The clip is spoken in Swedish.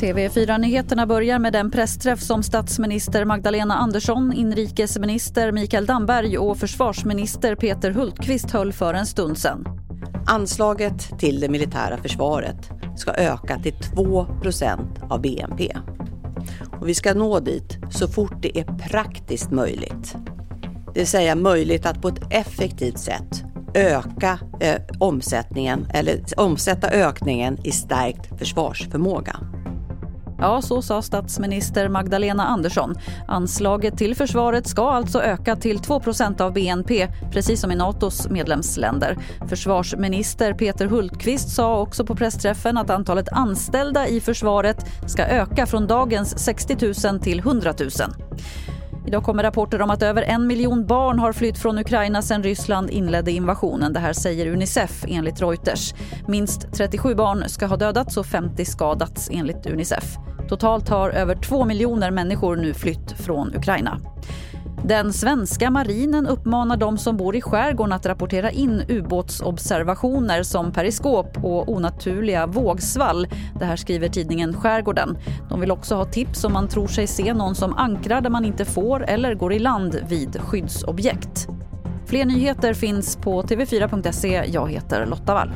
TV4-nyheterna börjar med den pressträff som statsminister Magdalena Andersson, inrikesminister Mikael Damberg och försvarsminister Peter Hultqvist höll för en stund sedan. Anslaget till det militära försvaret ska öka till 2% av BNP. Och vi ska nå dit så fort det är praktiskt möjligt. Det vill säga möjligt att på ett effektivt sätt öka eh, omsättningen eller omsätta ökningen i stärkt försvarsförmåga. Ja, så sa statsminister Magdalena Andersson. Anslaget till försvaret ska alltså öka till 2% av BNP, precis som i Natos medlemsländer. Försvarsminister Peter Hultqvist sa också på pressträffen att antalet anställda i försvaret ska öka från dagens 60 000 till 100 000. Idag kommer rapporter om att över en miljon barn har flytt från Ukraina sedan Ryssland inledde invasionen. Det här säger Unicef enligt Reuters. Minst 37 barn ska ha dödats och 50 skadats enligt Unicef. Totalt har över två miljoner människor nu flytt från Ukraina. Den svenska marinen uppmanar de som bor i skärgården att rapportera in ubåtsobservationer som periskop och onaturliga vågsvall. Det här skriver tidningen Skärgården. De vill också ha tips om man tror sig se någon som ankrar där man inte får eller går i land vid skyddsobjekt. Fler nyheter finns på tv4.se. Jag heter Lotta Wall.